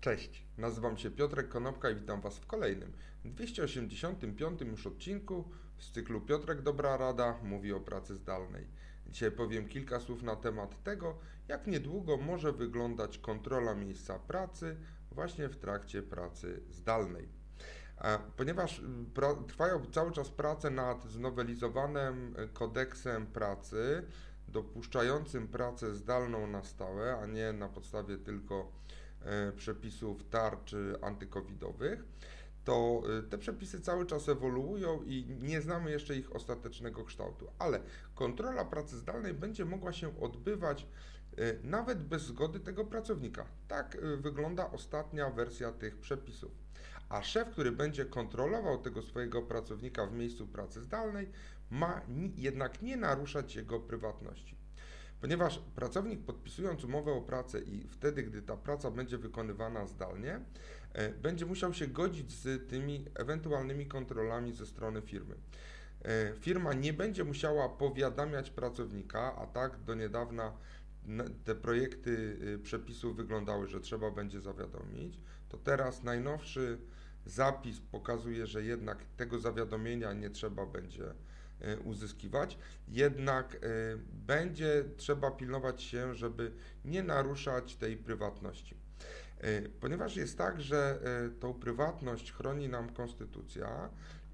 Cześć, nazywam się Piotrek Konopka i witam Was w kolejnym, 285 już odcinku z cyklu Piotrek Dobra Rada mówi o pracy zdalnej. Dzisiaj powiem kilka słów na temat tego, jak niedługo może wyglądać kontrola miejsca pracy właśnie w trakcie pracy zdalnej. Ponieważ trwają cały czas prace nad znowelizowanym kodeksem pracy, dopuszczającym pracę zdalną na stałe, a nie na podstawie tylko E, przepisów tarczy antykowidowych, to e, te przepisy cały czas ewoluują i nie znamy jeszcze ich ostatecznego kształtu, ale kontrola pracy zdalnej będzie mogła się odbywać e, nawet bez zgody tego pracownika. Tak wygląda ostatnia wersja tych przepisów. A szef, który będzie kontrolował tego swojego pracownika w miejscu pracy zdalnej, ma jednak nie naruszać jego prywatności. Ponieważ pracownik podpisując umowę o pracę i wtedy, gdy ta praca będzie wykonywana zdalnie, e, będzie musiał się godzić z tymi ewentualnymi kontrolami ze strony firmy. E, firma nie będzie musiała powiadamiać pracownika, a tak do niedawna te projekty y, przepisów wyglądały, że trzeba będzie zawiadomić, to teraz najnowszy zapis pokazuje, że jednak tego zawiadomienia nie trzeba będzie uzyskiwać, jednak e, będzie trzeba pilnować się, żeby nie naruszać tej prywatności. E, ponieważ jest tak, że tą prywatność chroni nam konstytucja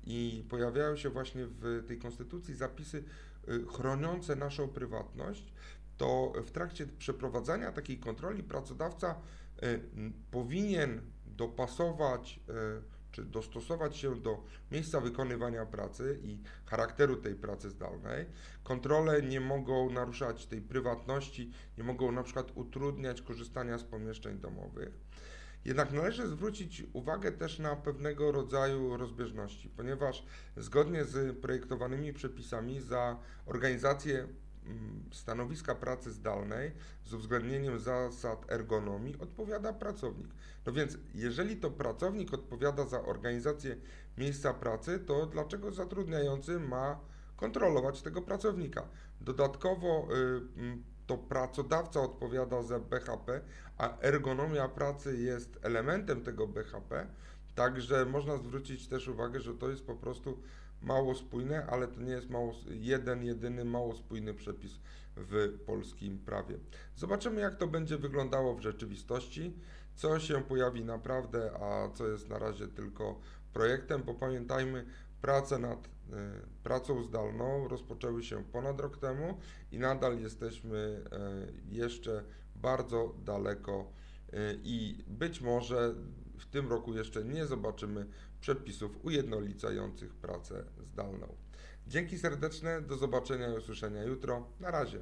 i pojawiają się właśnie w tej konstytucji zapisy chroniące naszą prywatność, to w trakcie przeprowadzania takiej kontroli pracodawca powinien dopasować czy dostosować się do miejsca wykonywania pracy i charakteru tej pracy zdalnej. Kontrole nie mogą naruszać tej prywatności, nie mogą na przykład utrudniać korzystania z pomieszczeń domowych. Jednak należy zwrócić uwagę też na pewnego rodzaju rozbieżności, ponieważ zgodnie z projektowanymi przepisami za organizację stanowiska pracy zdalnej z uwzględnieniem zasad ergonomii odpowiada pracownik. No więc, jeżeli to pracownik odpowiada za organizację miejsca pracy, to dlaczego zatrudniający ma kontrolować tego pracownika? Dodatkowo y, mm, to pracodawca odpowiada za BHP, a ergonomia pracy jest elementem tego BHP, także można zwrócić też uwagę, że to jest po prostu mało spójne, ale to nie jest mało, jeden, jedyny mało spójny przepis w polskim prawie. Zobaczymy, jak to będzie wyglądało w rzeczywistości, co się pojawi naprawdę, a co jest na razie tylko projektem, bo pamiętajmy, prace nad y, pracą zdalną rozpoczęły się ponad rok temu i nadal jesteśmy y, jeszcze bardzo daleko y, i być może w tym roku jeszcze nie zobaczymy przepisów ujednolicających pracę zdalną. Dzięki serdeczne, do zobaczenia i usłyszenia jutro. Na razie.